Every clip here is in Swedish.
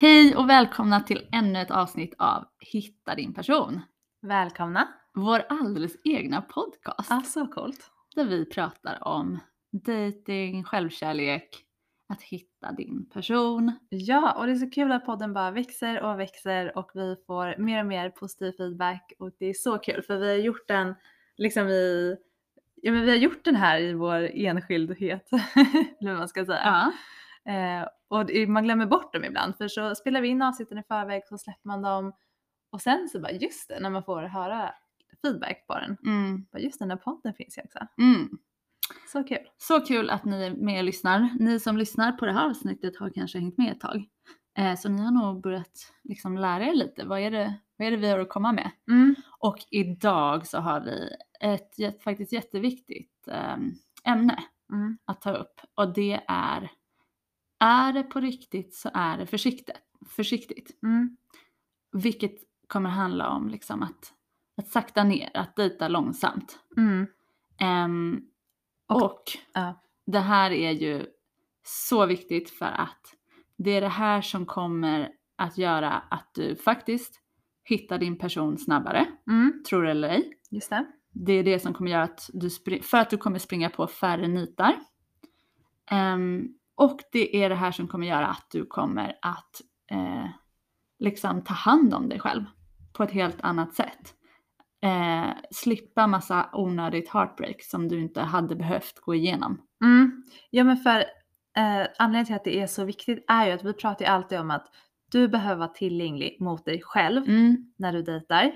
Hej och välkomna till ännu ett avsnitt av Hitta din person. Välkomna! Vår alldeles egna podcast. Ah, så coolt. Där vi pratar om dating, självkärlek, att hitta din person. Ja, och det är så kul att podden bara växer och växer och vi får mer och mer positiv feedback och det är så kul för vi har gjort den liksom i Ja men vi har gjort den här i vår enskildhet, eller vad man ska säga. Ja. Eh, och man glömmer bort dem ibland för så spelar vi in avsnitten i förväg så släpper man dem och sen så bara just det när man får höra feedback på den. Mm. Bara just den där podden finns ju också. Mm. Så kul. Så kul att ni är med och lyssnar. Ni som lyssnar på det här avsnittet har kanske hängt med ett tag. Eh, så ni har nog börjat liksom lära er lite. Vad är, det, vad är det vi har att komma med? Mm. Och idag så har vi ett faktiskt jätteviktigt ehm, ämne Mm. att ta upp. Och det är, är det på riktigt så är det försiktigt. försiktigt. Mm. Vilket kommer handla om liksom att, att sakta ner, att dejta långsamt. Mm. Ehm, Och- och Ja. det här är ju så viktigt för att det är det här som kommer att göra att du faktiskt hittar din person snabbare, Mm. tror det eller ej. Just det. Det är det som kommer göra att du, för att du kommer springa på färre nitar. Ehm, och det är det här som kommer göra att du kommer att eh, liksom ta hand om dig själv på ett helt annat sätt. Eh, slippa massa onödigt heartbreak som du inte hade behövt gå igenom. Mm. Ja men för eh, anledningen till att det är så viktigt är ju att vi pratar ju alltid om att du behöver vara tillgänglig mot dig själv Mm, när du dejtar.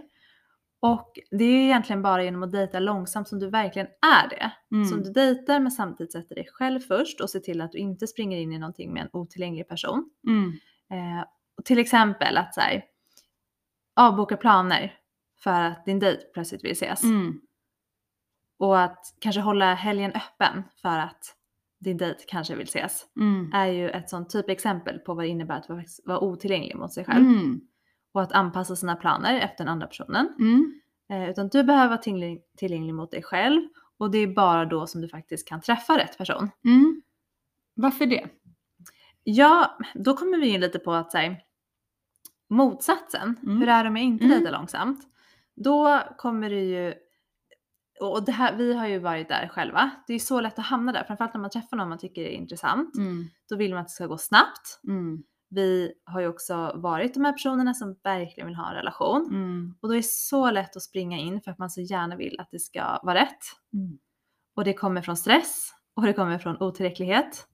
Och det är egentligen bara genom att dejta långsamt som du verkligen är det. mm, Som du dejtar men samtidigt sätter dig själv först och ser till att du inte springer in i någonting med en otillgänglig person. mm, Eh, och till exempel att så här, avboka planer för att din dejt plötsligt vill ses. mm, Och att kanske hålla helgen öppen för att din dejt kanske vill ses. mm, är ju ett sånt typexempel på vad det innebär att vara, vara otillgänglig mot sig själv. mm, Och att anpassa sina planer efter den andra personen. mm, Eh, utan du behöver vara tillgänglig, tillgänglig mot dig själv. Och det är bara då som du faktiskt kan träffa rätt person. mm. Varför det? Ja, då kommer vi in lite på att säga motsatsen. Mm. Hur är det med inte Mm. långsamt? Då kommer det ju och det här, vi har ju varit där själva. Det är ju så lätt att hamna där, framförallt när man träffar någon man tycker är intressant. Mm, Då vill man att det ska gå snabbt. mm, Vi har ju också varit de här personerna som verkligen vill ha en relation. mm, Och då är det så lätt att springa in för att man så gärna vill att det ska vara rätt. mm. Och det kommer från stress och det kommer från otillräcklighet.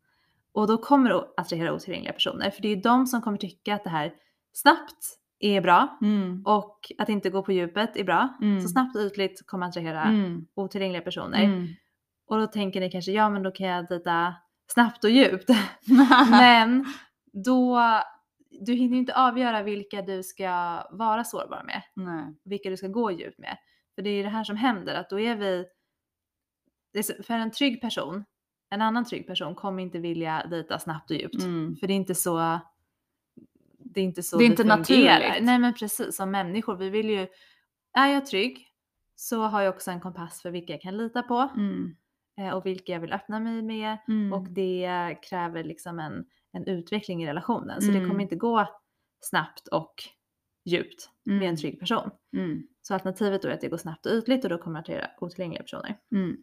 Och då kommer det att attrahera otillgängliga personer. För det är ju de som kommer tycka att det här snabbt är bra Mm, och att inte gå på djupet är bra. Mm. Så snabbt och ytligt kommer attrahera mm, otillgängliga personer. mm. Och då tänker ni kanske, ja men då kan jag dejta snabbt och djupt. Men då, du hinner inte avgöra vilka du ska vara sårbar med, Nej. vilka du ska gå djupt med. För det är ju det här som händer, att då är vi, för en trygg person, en annan trygg person kommer inte vilja dejta snabbt och djupt. Mm. För det är inte så det är inte så Det är inte fungerar. naturligt. Nej men precis, som människor, vi vill ju, är jag trygg så har jag också en kompass för vilka jag kan lita på Mm. eh, och vilka jag vill öppna mig med. Mm. Och det kräver liksom en, en utveckling i relationen. Så det Mm. kommer inte gå snabbt och djupt med en Mm. trygg person. Mm. Så alternativet då är att det går snabbt och ytligt och då kommer det att otillgängliga personer. Mm.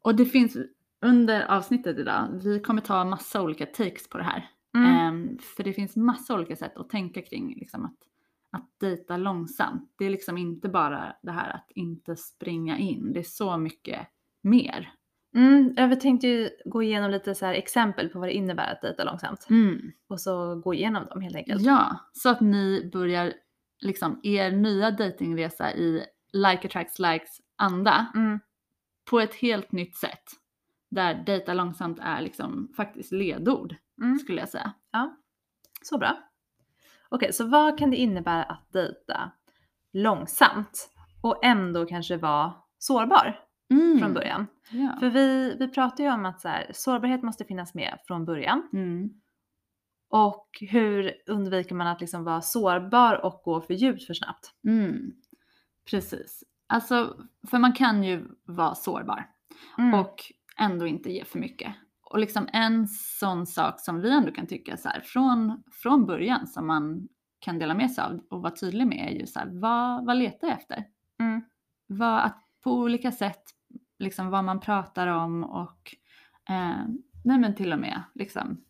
Och det finns under avsnittet idag, vi kommer ta massa olika takes på det här. Ehm, för det finns massa olika sätt att tänka kring liksom att, att dejta långsamt. Det är liksom inte bara det här att inte springa in, det är så mycket mer. Mm, jag tänkte ju gå igenom lite så exempel på vad det innebär att dejta långsamt. Mm. Och så gå igenom dem helt enkelt. Ja, så att ni börjar liksom er nya datingresa i like attracts likes anda Mm, på ett helt nytt sätt. Där dejta långsamt är liksom faktiskt ledord mm. skulle jag säga. Ja. Så bra. Okej, så vad kan det innebära att dejta långsamt och ändå kanske vara sårbar från början? Ja. För vi, vi pratar ju om att så här, sårbarhet måste finnas med från början. Mm. Och hur undviker man att liksom vara sårbar och gå för djupt för snabbt? Mm. Precis. Alltså, för man kan ju vara sårbar Mm. och ändå inte ge för mycket. Och liksom en sån sak som vi ändå kan tycka så här, från, från början som man kan dela med sig av och vara tydlig med är ju så här, vad, vad letar jag efter? Mm. Vad, att på olika sätt, liksom vad man pratar om och eh, nej men till och med liksom,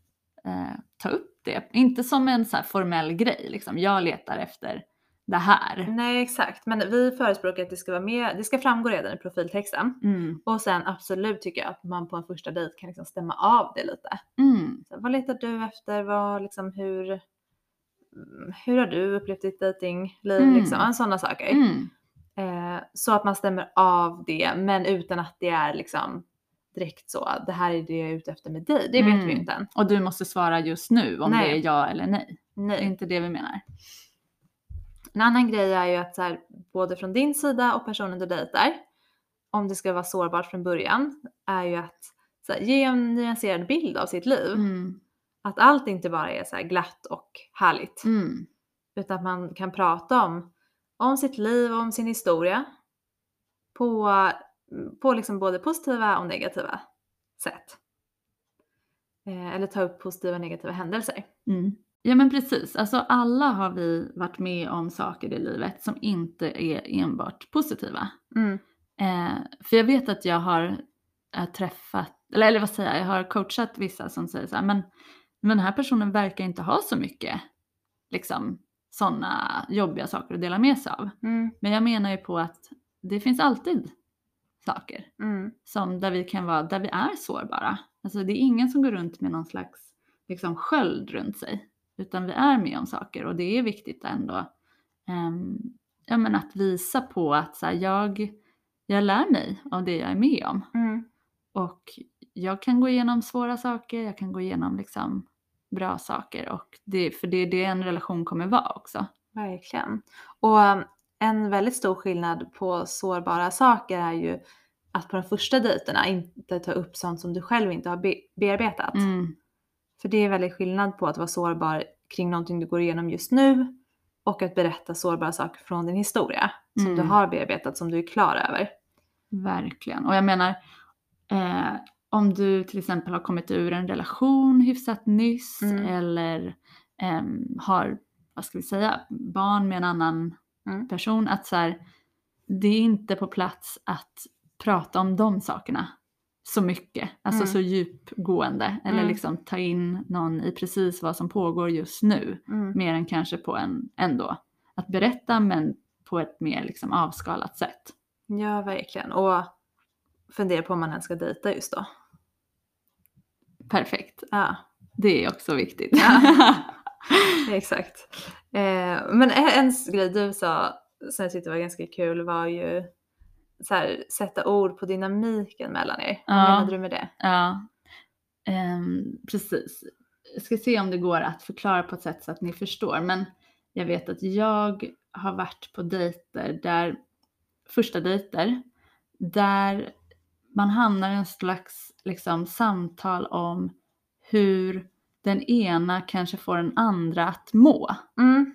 eh, ta upp det. Inte som en så formell grej, liksom, jag letar efter det här. Nej exakt, men vi förespråkar att det ska vara med, det ska framgå redan i profiltexten. Mm. Och sen absolut tycker jag att man på en första dejt kan liksom stämma av det lite. Mm. Så, vad letar du efter? Vad, liksom, hur, mm, hur har du upplevt ditt dejtingliv? Mm. Liksom, sådana saker. Mm. Eh, så att man stämmer av det men utan att det är liksom direkt så, det här är det jag är ute efter med dig. Det vet Mm. vi ju inte än. Och du måste svara just nu om Nej. det är ja eller nej. Det är Nej. inte det vi menar. En annan grej är ju att så här, både från din sida och personen du dejtar, om det ska vara sårbart från början, är ju att så här, ge en nyanserad bild av sitt liv. Mm. Att allt inte bara är så glatt och härligt. Mm. Utan att man kan prata om, om sitt liv och om sin historia på, på liksom både positiva och negativa sätt. Eh, eller ta upp positiva och negativa händelser. Mm. Ja men precis, alltså alla har vi varit med om saker i livet som inte är enbart positiva. Mm. Eh, för jag vet att jag har eh, träffat, eller, eller vad säger jag, jag har coachat vissa som säger så här, men, men den här personen verkar inte ha så mycket liksom sådana jobbiga saker att dela med sig av. Mm. Men jag menar ju på att det finns alltid saker Mm. som där vi kan vara, där vi är sårbara. Alltså det är ingen som går runt med någon slags liksom sköld runt sig. Utan vi är med om saker och det är viktigt ändå ehm, ja, men att visa på att så här, jag, jag lär mig av det jag är med om. Mm. Och jag kan gå igenom svåra saker, jag kan gå igenom liksom bra saker. Och det, för det är det en relation kommer vara också. Verkligen. Och um, en väldigt stor skillnad på sårbara saker är ju att på de första dejterna inte ta upp sånt som du själv inte har be- bearbetat. Mm, För det är väldigt skillnad på att vara sårbar kring någonting du går igenom just nu och att berätta sårbara saker från din historia som Mm. du har bearbetat, som du är klar över. verkligen. Och jag menar, eh, om du till exempel har kommit ur en relation hyfsat nyss Mm. eller ehm, har, vad ska vi säga, barn med en annan Mm. person. Att så här, det är inte på plats att prata om de sakerna så mycket, alltså Mm. så djupgående. Eller Mm. liksom ta in någon i precis vad som pågår just nu. Mm. Mer än kanske på en, ändå, att berätta men på ett mer liksom avskalat sätt. Ja, verkligen. Och fundera på om man ens ska dejta just då. Perfekt. Ja, Det är också viktigt. Ja. exakt. Eh, men en, grej du sa som jag tyckte var ganska kul var ju så här, sätta ord på dynamiken mellan er. Vad Ja. menade du med det? Ja, ehm, precis. Jag ska se om det går att förklara på ett sätt så att ni förstår. Men jag vet att jag har varit på dejter där, första dejter, där man hamnar i en slags liksom, samtal om hur den ena kanske får den andra att må. Mm.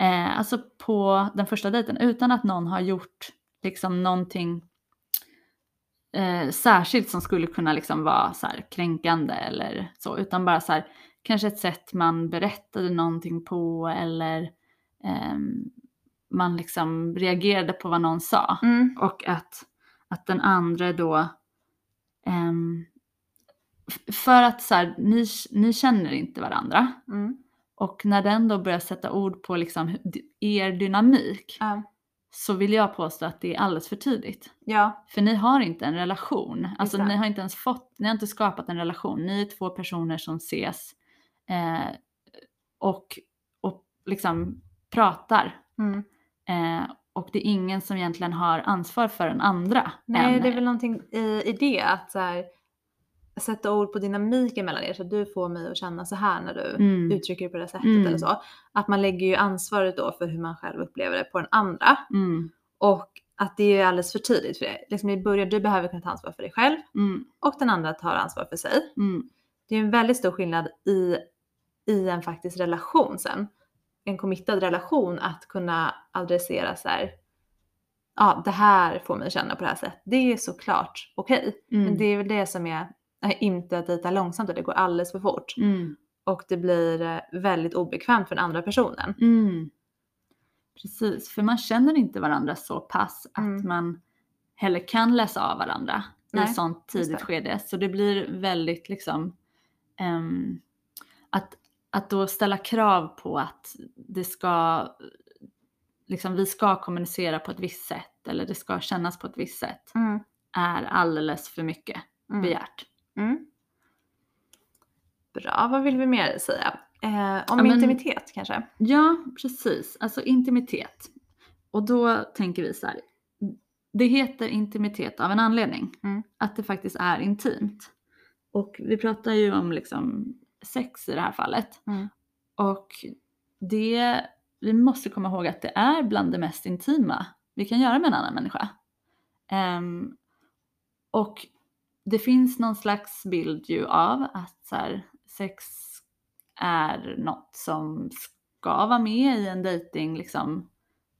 Eh, alltså på den första dejten utan att någon har gjort liksom någonting eh, särskilt som skulle kunna liksom vara så här kränkande eller så utan bara så här kanske ett sätt man berättade någonting på eller ehm, man liksom reagerade på vad någon sa Mm. och att, att den andra då f- för att så här, ni, ni känner inte varandra Mm. och när den då börjar sätta ord på liksom er dynamik Ja. så vill jag påstå att det är alldeles för tidigt. ja. För ni har inte en relation. Alltså Exakt. ni har inte ens fått, ni har inte skapat en relation. Ni är två personer som ses eh, och, och liksom pratar. Mm. Eh, och det är ingen som egentligen har ansvar för den andra. Nej, än. det är väl någonting i, i det att så här, sätta ord på dynamiken mellan er så att du får mig att känna så här när du Mm. uttrycker det på det sättet Mm. eller så. Att man lägger ju ansvaret då för hur man själv upplever det på den andra. Mm. Och att det är alldeles för tidigt för det. Liksom i början, du behöver kunna ta ansvar för dig själv Mm. och den andra tar ansvar för sig. Mm. Det är en väldigt stor skillnad i, i en faktisk relation sen. En committad relation att kunna adressera så här. Ja, det här får mig känna på det här sättet. Det är såklart okej. Mm. Men det är väl det som är är inte att dejta långsamt och det går alldeles för fort. Mm. Och det blir eh, väldigt obekvämt för den andra personen. Mm. Precis, för man känner inte varandra så pass att Mm. man heller kan läsa av varandra i Nej, ett sånt tidigt skede. Så det blir väldigt liksom ehm, att, att då ställa krav på att det ska liksom vi ska kommunicera på ett visst sätt eller det ska kännas på ett visst sätt Mm. är alldeles för mycket Mm. begärt. Mm. Bra, vad vill vi mer säga? Eh, om Ja, men- intimitet kanske? Ja, precis. Alltså intimitet. Och då tänker vi så här. Det heter intimitet av en anledning. Mm. Att det faktiskt är intimt. Och vi pratar ju om liksom sex i det här fallet. Mm. Och det, vi måste komma ihåg att det är bland det mest intima vi kan göra med en annan människa. Ehm, och det finns någon slags bild ju av att så här, sex är något som ska vara med i en dating liksom,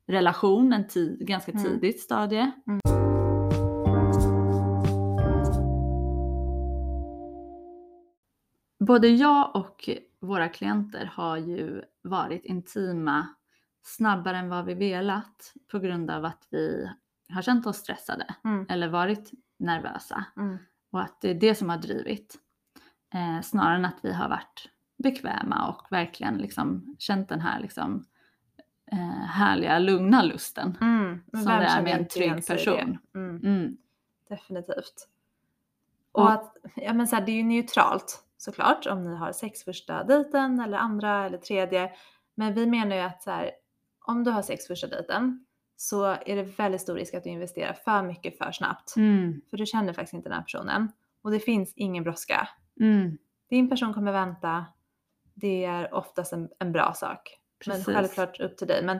relation, en ganska Mm. tidigt stadie. Mm. Både jag och våra klienter har ju varit intima snabbare än vad vi velat på grund av att vi har känt oss stressade Mm. eller varit nervösa Mm. och att det är det som har drivit. Eh, snarare än att vi har varit bekväma och verkligen liksom känt den här liksom, eh, härliga lugna lusten Mm. Som det är med en trygg person. Mm. Mm. Definitivt. Och Och- att, ja men så här, det är ju neutralt såklart om ni har sex första dejten eller andra eller tredje. Men vi menar ju att så här, om du har sex första dejten så är det väldigt stor risk att du investerar för mycket för snabbt. Mm. För du känner faktiskt inte den här personen. Och det finns ingen brådska. Mm. Din person kommer vänta. Det är oftast en, en bra sak. Precis. Men självklart upp till dig. Men,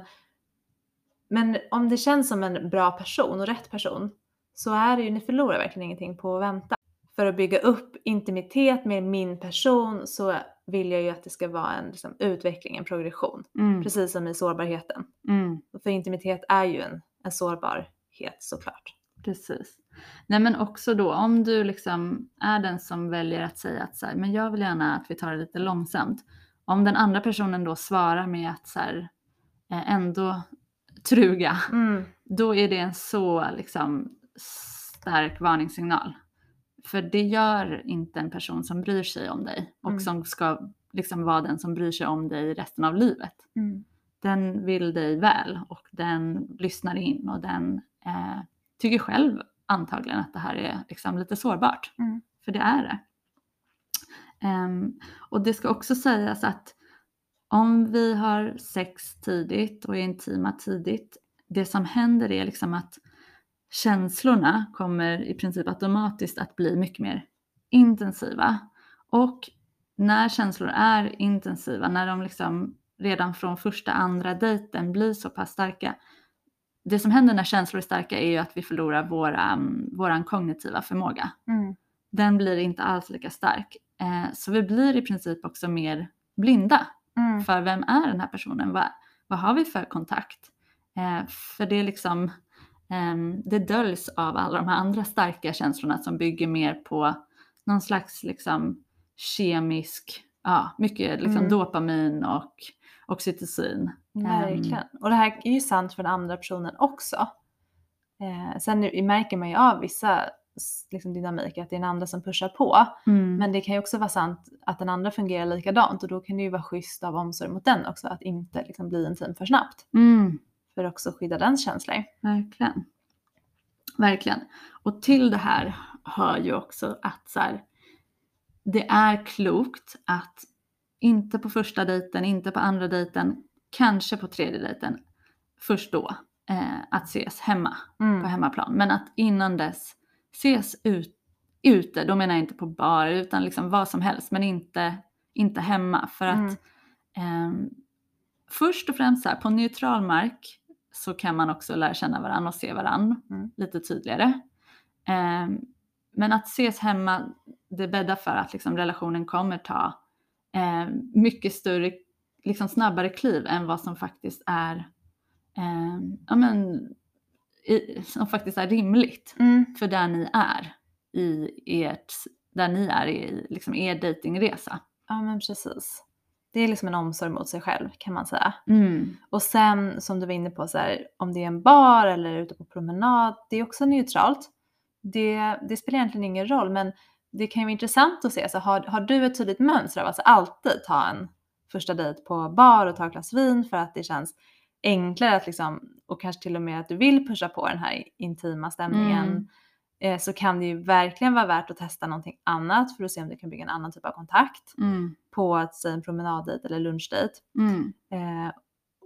men om det känns som en bra person och rätt person så är det ju, ni förlorar verkligen ingenting på att vänta. För att bygga upp intimitet med min person så vill jag ju att det ska vara en liksom, utveckling, en progression. Mm. Precis som i sårbarheten. Mm. För intimitet är ju en, en sårbarhet såklart. Precis. Nej men också då om du liksom är den som väljer att säga att så här, men jag vill gärna att vi tar det lite långsamt. Om den andra personen då svarar med att så här, ändå truga, Mm. då är det en så liksom stark varningssignal. För det gör inte en person som bryr sig om dig och Mm. som ska liksom vara den som bryr sig om dig resten av livet. Mm. Den vill dig väl och den lyssnar in och den eh, tycker själv antagligen att det här är liksom lite sårbart. Mm. För det är det. Ehm, och det ska också sägas att om vi har sex tidigt och är intima tidigt, det som händer är liksom att känslorna kommer i princip automatiskt att bli mycket mer intensiva. Och när känslor är intensiva, när de liksom redan från första, andra dejten blir så pass starka. Det som händer när känslor är starka är ju att vi förlorar våra, våran kognitiva förmåga. Mm. Den blir inte alls lika stark. Eh, så vi blir i princip också mer blinda Mm. för vem är den här personen? Vad, vad har vi för kontakt? Eh, för det är liksom, det döljs av alla de här andra starka känslorna som bygger mer på någon slags liksom kemisk, ja mycket liksom Mm. dopamin och oxytocin. Verkligen. Och det här är ju sant för den andra personen också. Eh, sen nu- märker man ju av vissa liksom, dynamiker att det är den andra som pushar på. Mm. Men det kan ju också vara sant att den andra fungerar likadant och då kan det ju vara schysst av omsorg mot den också att inte liksom, bli intim för snabbt. Mm. För att också skydda dens känslor. Verkligen. Verkligen. Och till det här hör ju också att så här, det är klokt att inte på första dejten, inte på andra dejten, kanske på tredje dejten, först då, eh, att ses hemma på Mm. hemmaplan. Men att innan dess ses ut ute, då menar jag inte på bar utan liksom vad som helst men inte, inte hemma. För att Mm. ehm, först och främst så här, på neutral mark så kan man också lära känna varandra och se varandra Mm. lite tydligare. Ehm, men att ses hemma, det bäddar för att liksom, relationen kommer ta ehm, mycket större, liksom snabbare kliv än vad som faktiskt är, ehm, ja, men, i, som faktiskt är rimligt Mm. för där ni är i ert, där ni är i liksom er dejtingresa. Ja men precis. Det är liksom en omsorg mot sig själv kan man säga. Mm. Och sen som du var inne på så här, om det är en bar eller ute på promenad, det är också neutralt. Det, det spelar egentligen ingen roll men det kan ju vara intressant att se, så har, har du ett tydligt mönster av att alltså alltid ta en första dejt på bar och ta ett glas vin för att det känns enklare att liksom, och kanske till och med att du vill pusha på den här intima stämningen Mm. Eh, så kan det ju verkligen vara värt att testa någonting annat för att se om du kan bygga en annan typ av kontakt Mm. på att säga en promenaddejt eller lunchdejt. Mm. Eh,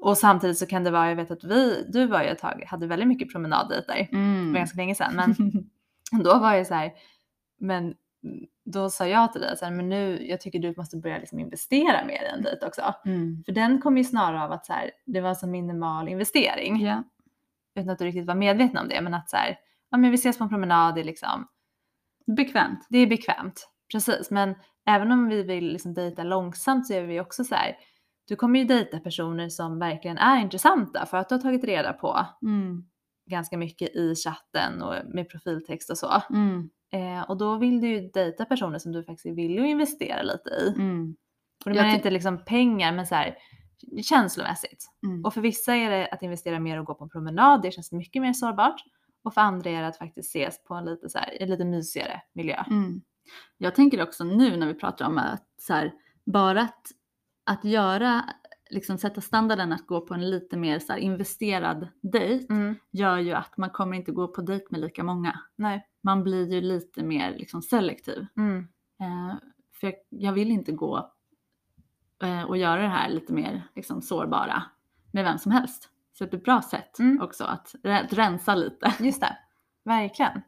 och samtidigt så kan det vara, jag vet att vi, du var ju ett tag, hade väldigt mycket promenaddejter. Mm. ganska länge sedan. Men då var jag så här, men då sa jag till dig så här, men nu, jag tycker du måste börja liksom investera mer i en dejt också. Mm. För den kom ju snarare av att så här, det var en så minimal investering. Ja. Utan att du riktigt var medveten om det. Men att så här, ja men vi ses på en promenad, det är liksom, Bekvämt. det är bekvämt. Precis, men även om vi vill liksom dejta långsamt så är vi också så här, du kommer ju dejta personer som verkligen är intressanta för att du har tagit reda på Mm. ganska mycket i chatten och med profiltext och så. Mm. Eh, och då vill du ju dejta personer som du faktiskt villig att investera lite i. Mm. Och det Jag menar inte liksom pengar men så här känslomässigt. Mm. Och för vissa är det att investera mer och gå på en promenad, det känns mycket mer sårbart. Och för andra är det att faktiskt ses på en lite, så här, en lite mysigare miljö. Mm. Jag tänker också nu när vi pratar om att så här, bara att, att göra, liksom sätta standarden att gå på en lite mer så här, investerad dejt Mm. gör ju att man kommer inte gå på dejt med lika många. Nej. Man blir ju lite mer liksom, selektiv. Mm. Eh, för jag, jag vill inte gå eh, och göra det här lite mer liksom, sårbara med vem som helst. Så det är ett bra sätt Mm. också att, att rensa lite. Just det, verkligen.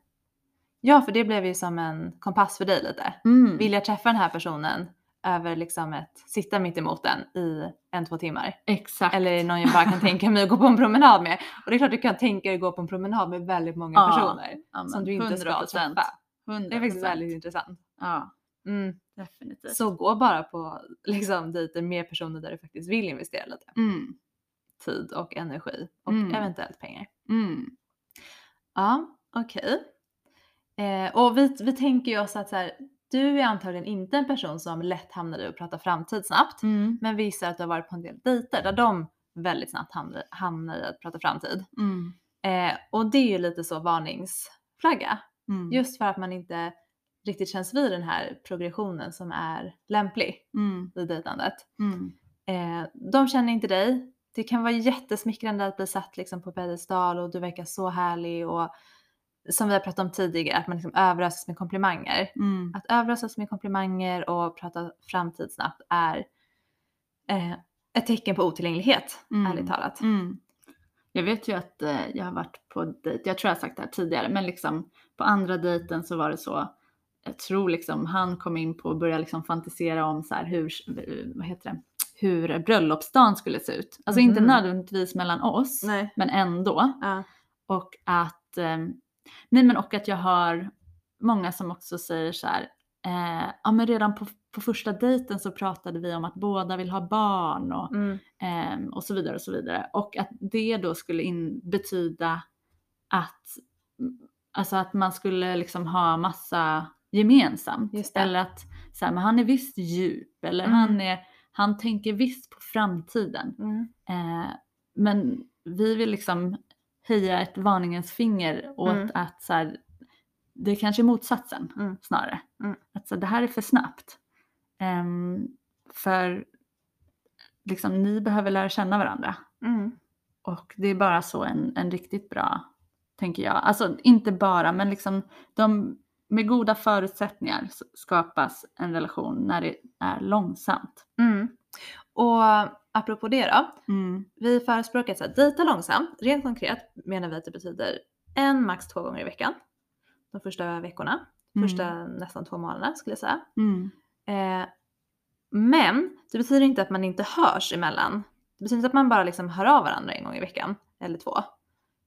Ja, för det blev ju som en kompass för dig lite. Mm. Vill jag träffa den här personen över liksom ett sitta mitt emot den i en, två timmar? Exakt. Eller någon jag bara kan tänka mig att gå på en promenad med? Och det är klart du kan tänka dig att gå på en promenad med väldigt många Ja, personer Ja, som du inte ska 100%. träffa. 100%. Det är faktiskt väldigt intressant. Ja, Mm. definitivt. Så gå bara på liksom, dejter med personer där du faktiskt vill investera lite Mm. Tid och energi och Mm. eventuellt pengar. Mm. Ja, okej. Eh, och vi, vi tänker ju oss att så här, du är antagligen inte en person som lätt hamnar i att prata framtid snabbt. Mm. Men vi ser att du har varit på en del dejter där de väldigt snabbt hamnar, hamnar i att prata framtid. Mm. Eh, och det är ju lite så varningsflagga. Mm. Just för att man inte riktigt känns vid den här progressionen som är lämplig Mm. i dejtandet. Mm. Eh, de känner inte dig. Det kan vara jättesmickrande att bli satt liksom på pedestal och du verkar så härlig och som vi har pratat om tidigare, att man liksom överöses med komplimanger. Mm. Att överösas med komplimanger och prata framtid snabbt är eh, ett tecken på otillgänglighet, Mm. ärligt talat. Mm. Jag vet ju att eh, jag har varit på dejt, jag tror jag har sagt det här tidigare, men liksom på andra dejten så var det så, jag tror liksom han kom in på och började liksom fantisera om så här hur, vad heter det, hur bröllopsdagen skulle se ut. Alltså inte Mhm. nödvändigtvis mellan oss, Nej. men ändå. Ja. Och att, eh, nej men och att jag har många som också säger så här, eh, ja men redan på, på första dejten så pratade vi om att båda vill ha barn och, Mm. eh, och så vidare och så vidare. Och att det då skulle in, betyda att, alltså att man skulle liksom ha massa gemensamt. Eller att så här, men han är visst djup eller Mm. han, är, han tänker visst på framtiden. Mm. Eh, men vi vill liksom höja ett varningens finger åt Mm. att så här, det kanske är motsatsen Mm. snarare. Mm. Att så det här är för snabbt. Ehm, för liksom, ni behöver lära känna varandra. Mm. Och det är bara så en, en riktigt bra, tänker jag. Alltså inte bara, men liksom de, med goda förutsättningar skapas en relation när det är långsamt. Mm. Och apropå det då, Mm. vi förespråkar att dejta långsamt. Rent konkret menar vi att det betyder en, max två gånger i veckan. De första veckorna. första nästan två månaderna skulle jag säga. Mm. Eh, men det betyder inte att man inte hörs emellan. Det betyder inte att man bara liksom hör av varandra en gång i veckan eller två.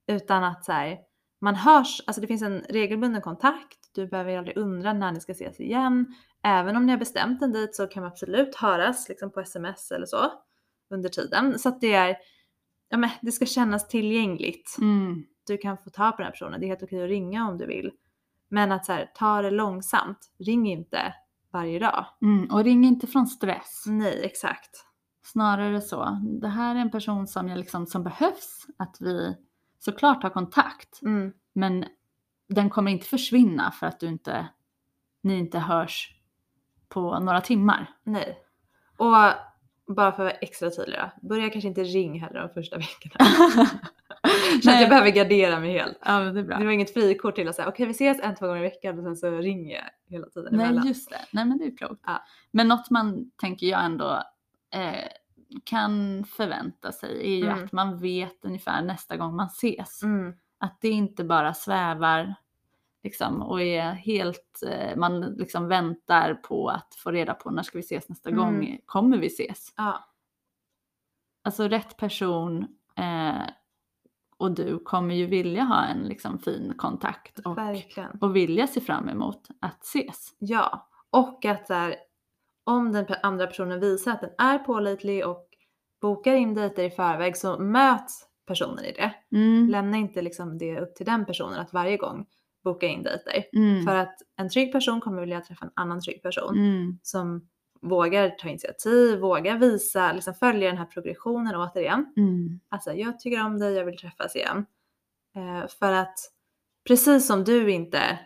Utan att så här, man hörs, alltså det finns en regelbunden kontakt, du behöver aldrig undra när ni ska ses igen. Även om ni har bestämt en dejt så kan man absolut höras liksom på sms eller så under tiden. Så att det är, ja men det ska kännas tillgängligt. Mm. Du kan få ta på den här personen, det är helt okej att ringa om du vill. Men att så här, ta det långsamt, ring inte varje dag. Mm. Och ring inte från stress. Nej, exakt. Snarare så. Det här är en person som, jag liksom, som behövs att vi såklart har kontakt. Mm. Men den kommer inte försvinna för att du inte, ni inte hörs på några timmar. Nej. Och bara för att vara extra tydlig då, börja kanske inte ring heller de första veckorna. Så att jag behöver gardera mig helt. Ja, det är bra. Det var inget frikort till att säga okej vi ses en, två gånger i veckan och sen så ringer jag hela tiden Nej, emellan. just det. Nej, men det är klokt. Ja. Men något man, tänker jag ändå, eh, kan förvänta sig är ju Mm. att man vet ungefär nästa gång man ses. Mm. Att det inte bara svävar liksom, och är helt, eh, man liksom väntar på att få reda på när ska vi ses nästa Mm. gång, kommer vi ses? Ja. Alltså rätt person eh, och du kommer ju vilja ha en liksom, fin kontakt och, Verkligen. och vilja se fram emot att ses. Ja. Och att så här, om den andra personen visar att den är pålitlig och bokar in dejter i förväg så möts personen i det. Mm. Lämna inte liksom det upp till den personen att varje gång boka in dejter. Mm. För att en trygg person kommer vilja träffa en annan trygg person Mm. som vågar ta initiativ, vågar visa, liksom följa den här progressionen återigen. Mm. Alltså jag tycker om dig, jag vill träffas igen. Eh, för att precis som du inte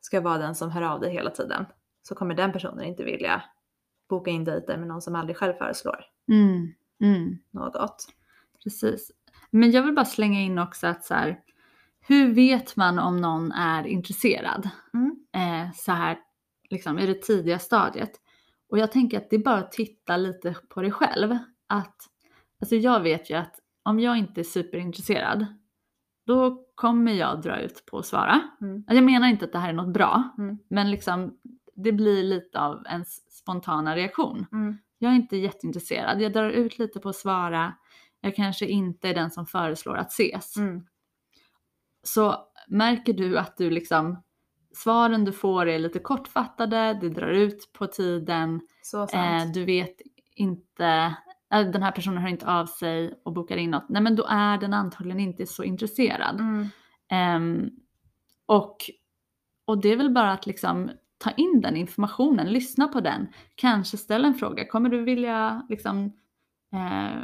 ska vara den som hör av dig hela tiden så kommer den personen inte vilja boka in dejter med någon som aldrig själv föreslår Mm. Mm. något. Precis. Men jag vill bara slänga in också att så här, hur vet man om någon är intresserad? Mm. Eh, så här, liksom i det tidiga stadiet. Och jag tänker att det är bara att titta lite på dig själv. Att, alltså jag vet ju att om jag inte är superintresserad, då kommer jag dra ut på att svara. Mm. Alltså Jag menar inte att det här är något bra, Mm. men liksom det blir lite av en s- spontana reaktion. Mm. Jag är inte jätteintresserad. Jag drar ut lite på att svara. Jag kanske inte är den som föreslår att ses. Mm. Så märker du att du liksom svaren du får är lite kortfattade, det drar ut på tiden, eh, du vet inte, äh, den här personen hör inte av sig och bokar in något. Nej men då är den antagligen inte så intresserad. Mm. Ehm, och, och det är väl bara att liksom ta in den informationen, lyssna på den, kanske ställa en fråga. Kommer du vilja liksom, eh,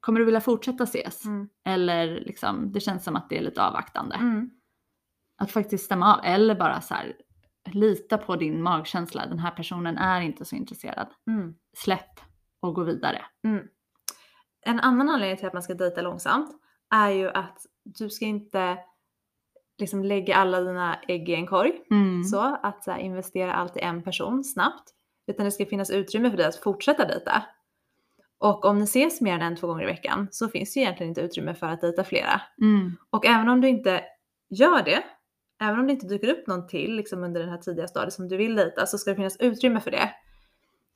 kommer du vilja fortsätta ses? Mm. Eller liksom, det känns som att det är lite avvaktande. Mm. Att faktiskt stämma av eller bara så här, lita på din magkänsla. Den här personen är inte så intresserad. Mm. Släpp och gå vidare. Mm. En annan anledning till att man ska dejta långsamt är ju att du ska inte liksom lägga alla dina ägg i en korg. Mm. Så att så här, investera allt i en person snabbt. Utan det ska finnas utrymme för dig att fortsätta dejta. Och om ni ses mer än en, två gånger i veckan så finns det egentligen inte utrymme för att dejta flera. Mm. Och även om du inte gör det, även om det inte dyker upp någon till liksom under den här tidiga stadiet som du vill dejta så ska det finnas utrymme för det.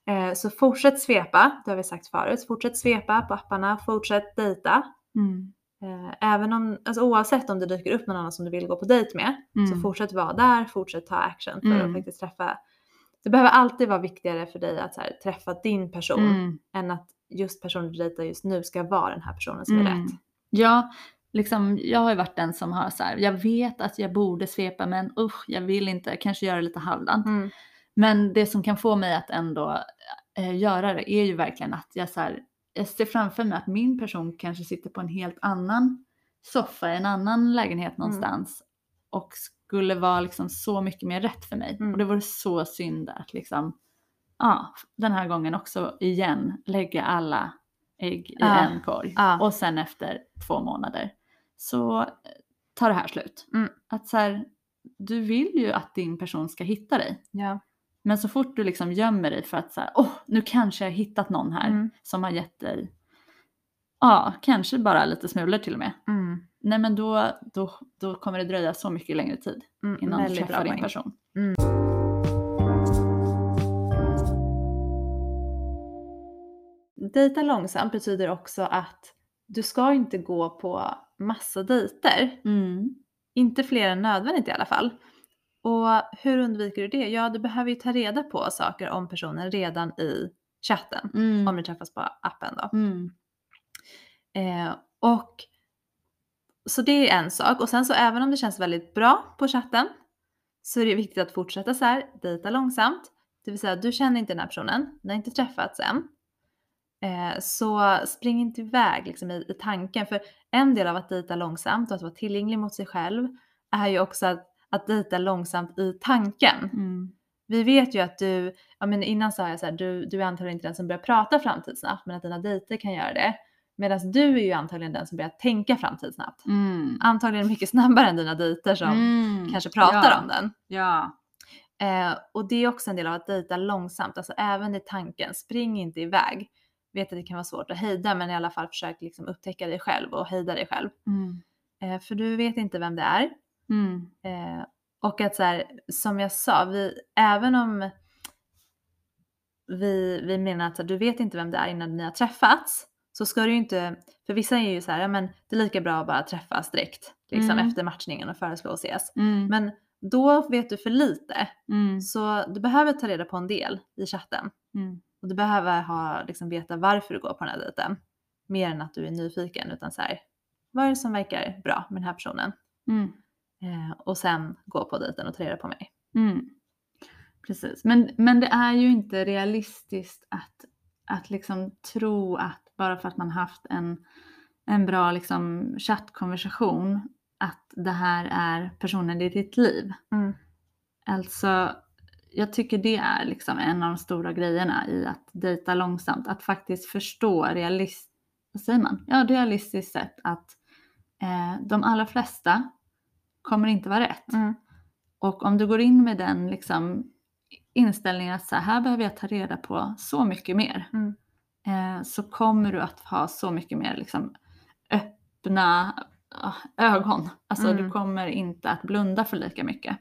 Eh, så fortsätt svepa, det har vi sagt förut. Fortsätt svepa på apparna, fortsätt dejta. Mm. Eh, även om, alltså oavsett om det dyker upp någon annan som du vill gå på dejt med så Mm. fortsätt vara där, fortsätt ta action för Mm. att faktiskt träffa. Det behöver alltid vara viktigare för dig att så här, träffa din person Mm. än att just personen du dejtar just nu ska vara den här personen som är Mm. rätt. Ja, liksom, jag har ju varit den som har så här, jag vet att jag borde svepa men usch, jag vill inte, kanske göra lite halvdant. Mm. Men det som kan få mig att ändå eh, göra det är ju verkligen att jag, så här, jag ser framför mig att min person kanske sitter på en helt annan soffa i en annan lägenhet någonstans och skulle vara liksom så mycket mer rätt för mig. Mm. Och det vore så synd att liksom, ja, den här gången också igen lägga alla ägg i Ja. en korg Ja. och sen efter två månader så tar det här slut. Mm. Att så här, du vill ju att din person ska hitta dig. Ja. Men så fort du liksom gömmer dig för att så här, åh, nu kanske jag har hittat någon här Mm. som har gett dig, ja, kanske bara lite smulor till och med. Mm. nej men då, då, då kommer det dröja så mycket längre tid Mm, innan du träffar din person. Dejta långsamt betyder också att du ska inte gå på massa dejter. Mm. Inte fler än nödvändigt i alla fall. Och hur undviker du det? Ja, du behöver ju ta reda på saker om personen redan i chatten. Mm. Om ni träffas på appen då. Mm. Eh, och så det är en sak. Och sen så även om det känns väldigt bra på chatten så är det viktigt att fortsätta så här, dejta långsamt. Det vill säga du känner inte den här personen, ni har inte träffats än. Eh, så spring inte iväg liksom, i, i tanken. För en del av att dejta långsamt och att vara tillgänglig mot sig själv är ju också att, att dejta långsamt i tanken. Mm. Vi vet ju att du, ja men innan sa jag så här, du, du är antagligen inte den som börjar prata framtidssnabbt men att dina dejter kan göra det. Medan du är ju antagligen den som börjar tänka framtidssnabbt. Mm. Antagligen mycket snabbare än dina dejter som Mm. kanske pratar ja. om den. Ja. Eh, och det är också en del av att dejta långsamt, alltså även i tanken. Spring inte iväg. Vet att det kan vara svårt att hejda men i alla fall försök liksom upptäcka dig själv och hejda dig själv. Mm. Eh, för du vet inte vem det är. Mm. Eh, och att så här, som jag sa, vi, även om vi, vi menar att du vet inte vem det är innan ni har träffats så ska du ju inte, för vissa är ju så här, ja men det är lika bra att bara träffas direkt liksom Mm. efter matchningen och föreslå att ses. Mm. Men då vet du för lite Mm. så du behöver ta reda på en del i chatten Mm. och du behöver ha, liksom, veta varför du går på den här dejten. Mer än att du är nyfiken utan så här, vad är det som verkar bra med den här personen? Eh, och sen gå på dejten och ta reda på mig. Mm. Precis, men, men det är ju inte realistiskt att, att liksom tro att bara för att man haft en, en bra liksom chattkonversation att det här är personen i ditt liv. Mm. Alltså, jag tycker det är liksom en av de stora grejerna i att dejta långsamt. Att faktiskt förstå realist, vad säger man? Ja, realistiskt sett att eh, de allra flesta kommer inte vara rätt. Mm. Och om du går in med den liksom, inställningen att så här, här behöver jag ta reda på så mycket mer. Mm. Eh, så kommer du att ha så mycket mer liksom, öppna ah, ögon. Alltså Mm. du kommer inte att blunda för lika mycket.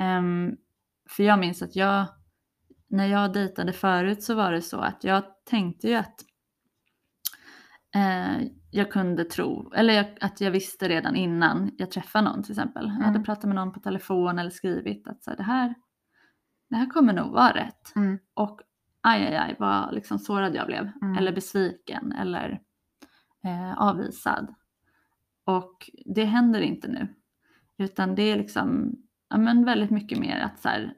Ehm, för jag minns att jag, när jag dejtade förut så var det så att jag tänkte ju att eh, jag kunde tro, eller jag, att jag visste redan innan jag träffade någon till exempel. Jag hade Mm. pratat med någon på telefon eller skrivit att så här, det, här, det här kommer nog vara rätt. Mm. Och aj, aj, aj vad liksom sårad jag blev. Mm. Eller besviken eller eh, avvisad. Och det händer inte nu. Utan det är liksom ja, men väldigt mycket mer att så här,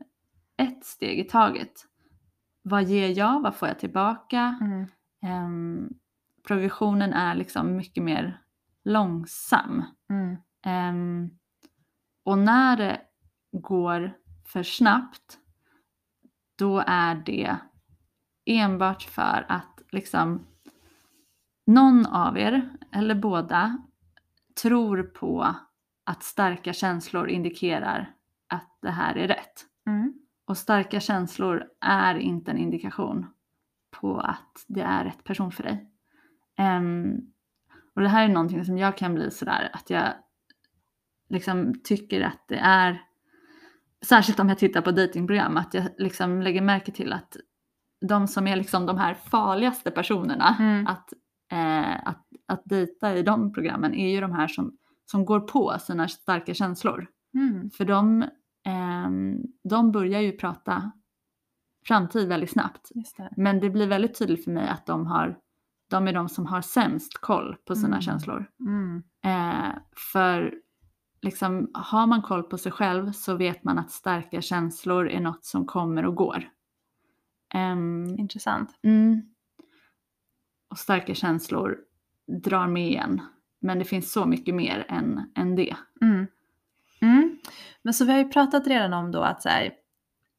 ett steg i taget. Vad ger jag? Vad får jag tillbaka? Mm. Progressionen är liksom mycket mer långsam. Mm. Ehm, och när det går för snabbt då är det enbart för att liksom någon av er, eller båda, tror på att starka känslor indikerar att det här är rätt. Mm. Och starka känslor är inte en indikation på att det är rätt person för dig. Ehm, och det här är någonting som jag kan bli sådär att jag liksom tycker att det är, särskilt om jag tittar på datingprogram, att jag liksom lägger märke till att de som är liksom de här farligaste personerna Mm. att, eh, att, att dejta i de programmen är ju de här som, som går på sina starka känslor. Mm. För de, ehm, de börjar ju prata framtid väldigt snabbt. Det. Men det blir väldigt tydligt för mig att de, har, de är de som har sämst koll på sina Mm. känslor. Mm. Eh, för liksom, har man koll på sig själv så vet man att starka känslor är något som kommer och går. Ehm, Intressant. mm. Och starka känslor drar med en. Men det finns så mycket mer än, än det. Mm. Mm. Men så vi har ju pratat redan om då att så här,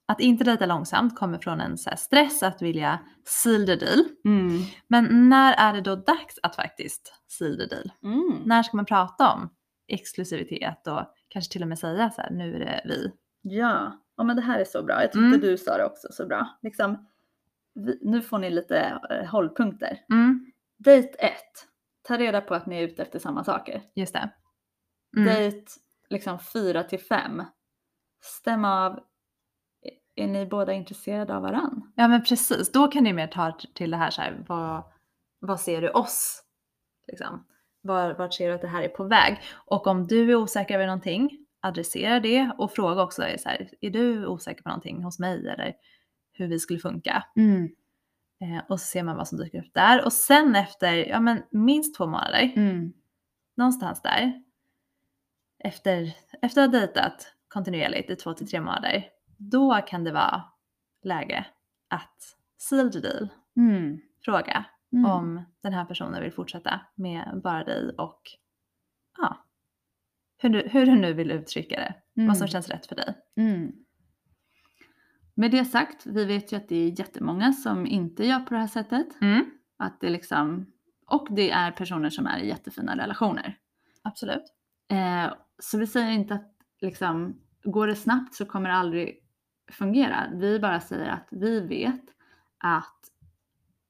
att inte dejta långsamt kommer från en så stress att vilja seal the deal. Mm. Men när är det då dags att faktiskt seal the deal? Mm. När ska man prata om exklusivitet och kanske till och med säga så här, nu är det vi. Ja, ja men det här är så bra. Jag tyckte Mm. du sa det också så bra. Liksom, vi, nu får ni lite eh, hållpunkter. Mm. Date 1. ta reda på att ni är ute efter samma saker. Just det. Mm. Dejt liksom fyra till fem. Stäm av, är ni båda intresserade av varann? Ja men precis, då kan ni mer ta till det här så här, vad, vad ser du oss? Liksom. Var, vart ser du att det här är på väg? Och om du är osäker över någonting, adressera det och fråga också, är, så här, är du osäker på någonting hos mig eller hur vi skulle funka? Eh, och så ser man vad som dyker upp där. Och sen efter, ja men minst två månader, Mm. någonstans där, efter, efter att ha dejtat kontinuerligt i två till tre månader, då kan det vara läge att seal the deal, Mm. fråga Mm. om den här personen vill fortsätta med bara dig och ja, hur du, hur du nu vill uttrycka det, vad som Mm. känns rätt för dig. Mm. Med det sagt, vi vet ju att det är jättemånga som inte gör på det här sättet. Att det liksom, och det är personer som är i jättefina relationer. Absolut. Eh, så vi säger inte att liksom, går det snabbt så kommer det aldrig fungera. Vi bara säger att vi vet att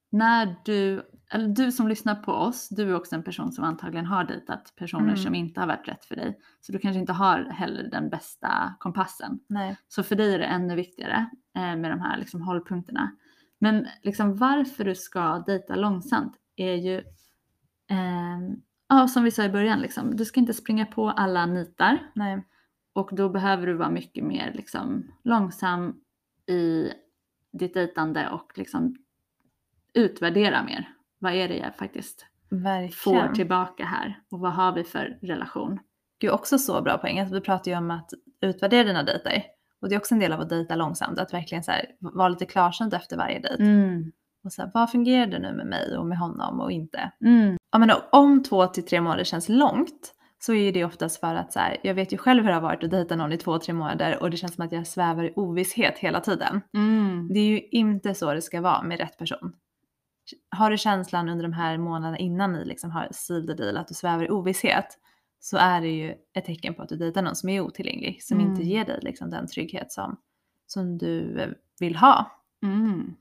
när du, eller du som lyssnar på oss, du är också en person som antagligen har dejtat personer Mm. som inte har varit rätt för dig. Så du kanske inte har heller den bästa kompassen. Nej. Så för dig är det ännu viktigare eh, med de här liksom, hållpunkterna. Men liksom, varför du ska dejta långsamt är ju, eh, ja, som vi sa i början, liksom, du ska inte springa på alla nitar Nej. Och då behöver du vara mycket mer liksom, långsam i ditt dejtande och liksom, utvärdera mer. Vad är det jag faktiskt Verkligen. får tillbaka här och vad har vi för relation? Det är också så bra poäng. Att vi pratar ju om att utvärdera dina dejter. Och det är också en del av att dejta långsamt. Att verkligen så här, vara lite klarsynt efter varje dejt. Mm. Och så här, vad fungerar det nu med mig och med honom och inte? Mm. Ja, men om två till tre månader känns långt så är det oftast för att så här, jag vet ju själv hur det har varit att dejta någon i två, tre månader och det känns som att jag svävar i ovisshet hela tiden. Mm. Det är ju inte så det ska vara med rätt person. Har du känslan under de här månaderna innan ni liksom har sealed the deal att du svävar i ovisshet så är det ju ett tecken på att du dejtar någon som är otillgänglig, som Mm. inte ger dig liksom den trygghet som, som du eh, vill ha. Mm.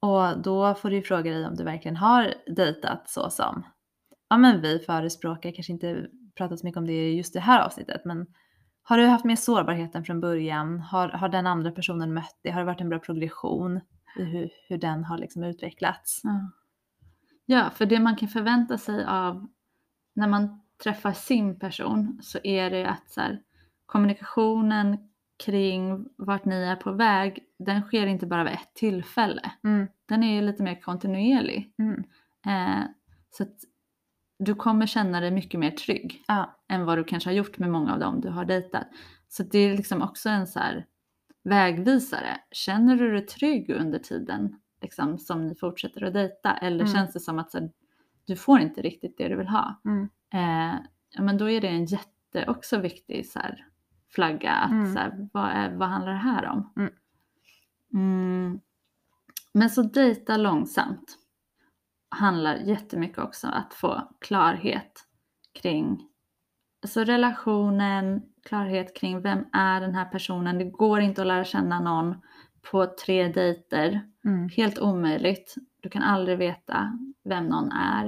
Och då får du ju fråga dig om du verkligen har dejtat så som, ja men vi förespråkar, kanske inte pratat så mycket om det i just det här avsnittet, men har du haft med sårbarheten från början? Har, har den andra personen mött det? Har det varit en bra progression i hur, hur den har liksom utvecklats? Ja. ja, för det man kan förvänta sig av när man träffar sin person så är det att så här, kommunikationen kring vart ni är på väg, den sker inte bara vid ett tillfälle. Mm. Den är lite mer kontinuerlig. Mm. Eh, så att du kommer känna dig mycket mer trygg Ja. än vad du kanske har gjort med många av dem du har dejtat. Så det är liksom också en så vägvisare. Känner du dig trygg under tiden liksom, som ni fortsätter att dejta eller Mm. känns det som att så här, du får inte riktigt det du vill ha? Mm. Eh, ja, men då är det en jätte också viktig så här, flagga. Att, Mm. så här, vad, är, vad handlar det här om? Mm. Mm. Men så dejta långsamt handlar jättemycket också att få klarhet kring alltså relationen, klarhet kring vem är den här personen. Det går inte att lära känna någon på tre dejter. Mm. Helt omöjligt. Du kan aldrig veta vem någon är.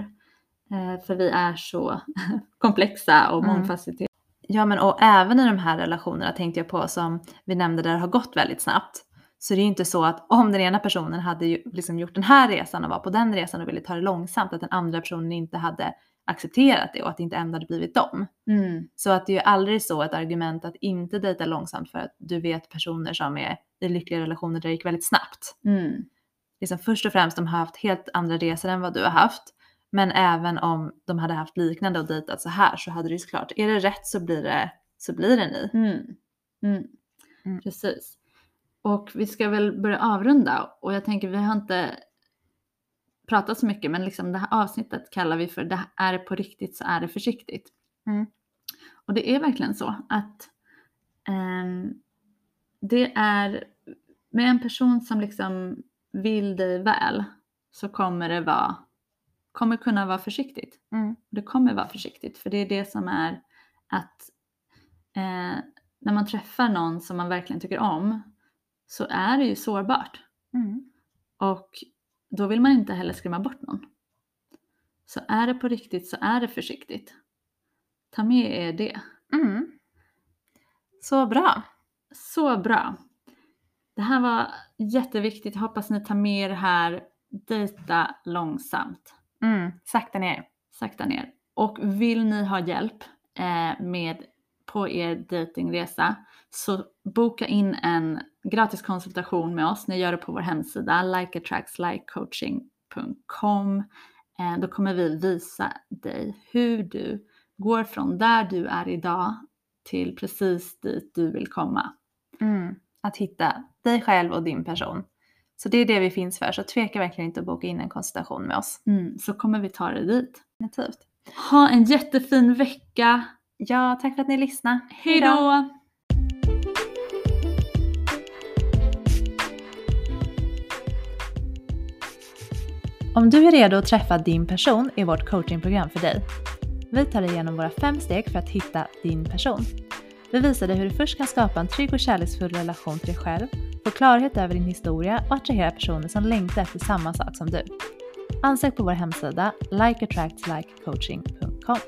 Eh, för vi är så komplexa och Mm. mångfacetterade. Ja men och även i de här relationerna tänkte jag på som vi nämnde där har gått väldigt snabbt. Så det är ju inte så att om den ena personen hade liksom gjort den här resan och var på den resan och ville ta det långsamt att den andra personen inte hade accepterat det och att det inte ändå hade blivit dem. Mm. Så att det är ju aldrig så ett argument att inte dejta långsamt för att du vet personer som är i lyckliga relationer där det gick väldigt snabbt. Mm. Liksom först och främst de har haft helt andra resor än vad du har haft. Men även om de hade haft liknande och dejtat så här så hade det ju såklart, är det rätt så blir det, så blir det ni. Mm. Mm. Mm. Precis. Och vi ska väl börja avrunda och jag tänker vi har inte pratat så mycket men liksom det här avsnittet kallar vi för det här är det på riktigt så är det försiktigt. Mm. Och det är verkligen så att ehm, det är med en person som liksom vill dig väl så kommer det vara kommer kunna vara försiktigt. Mm. Det kommer vara försiktigt för det är det som är att eh, när man träffar någon som man verkligen tycker om så är det ju sårbart Mm. och då vill man inte heller skrämma bort någon. Så är det på riktigt så är det försiktigt. Ta med er det. Mm. Så bra. Så bra. Det här var jätteviktigt. Hoppas ni tar med er här. Dejta långsamt. Mm. Sakta ner. Sakta ner. Och vill ni ha hjälp eh, med på er dejtingresa så boka in en gratis konsultation med oss. Ni gör det på vår hemsida likeattractslikecoaching.com. Eh, då kommer vi visa dig hur du går från där du är idag till precis dit du vill komma. Mm. Att hitta dig själv och din person. Så det är det vi finns för, så tveka verkligen inte att boka in en konsultation med oss. Mm, så kommer vi ta dig dit. Definitivt. Ha en jättefin vecka. Ja, tack för att ni lyssnade. Hej då! Om du är redo att träffa din person är vårt coachingprogram för dig. Vi tar dig igenom våra fem steg för att hitta din person. Vi visar dig hur du först kan skapa en trygg och kärleksfull relation till dig själv, få klarhet över din historia och attrahera personer som längtar efter samma sak som du. Ansök på vår hemsida likeattractslikecoaching.com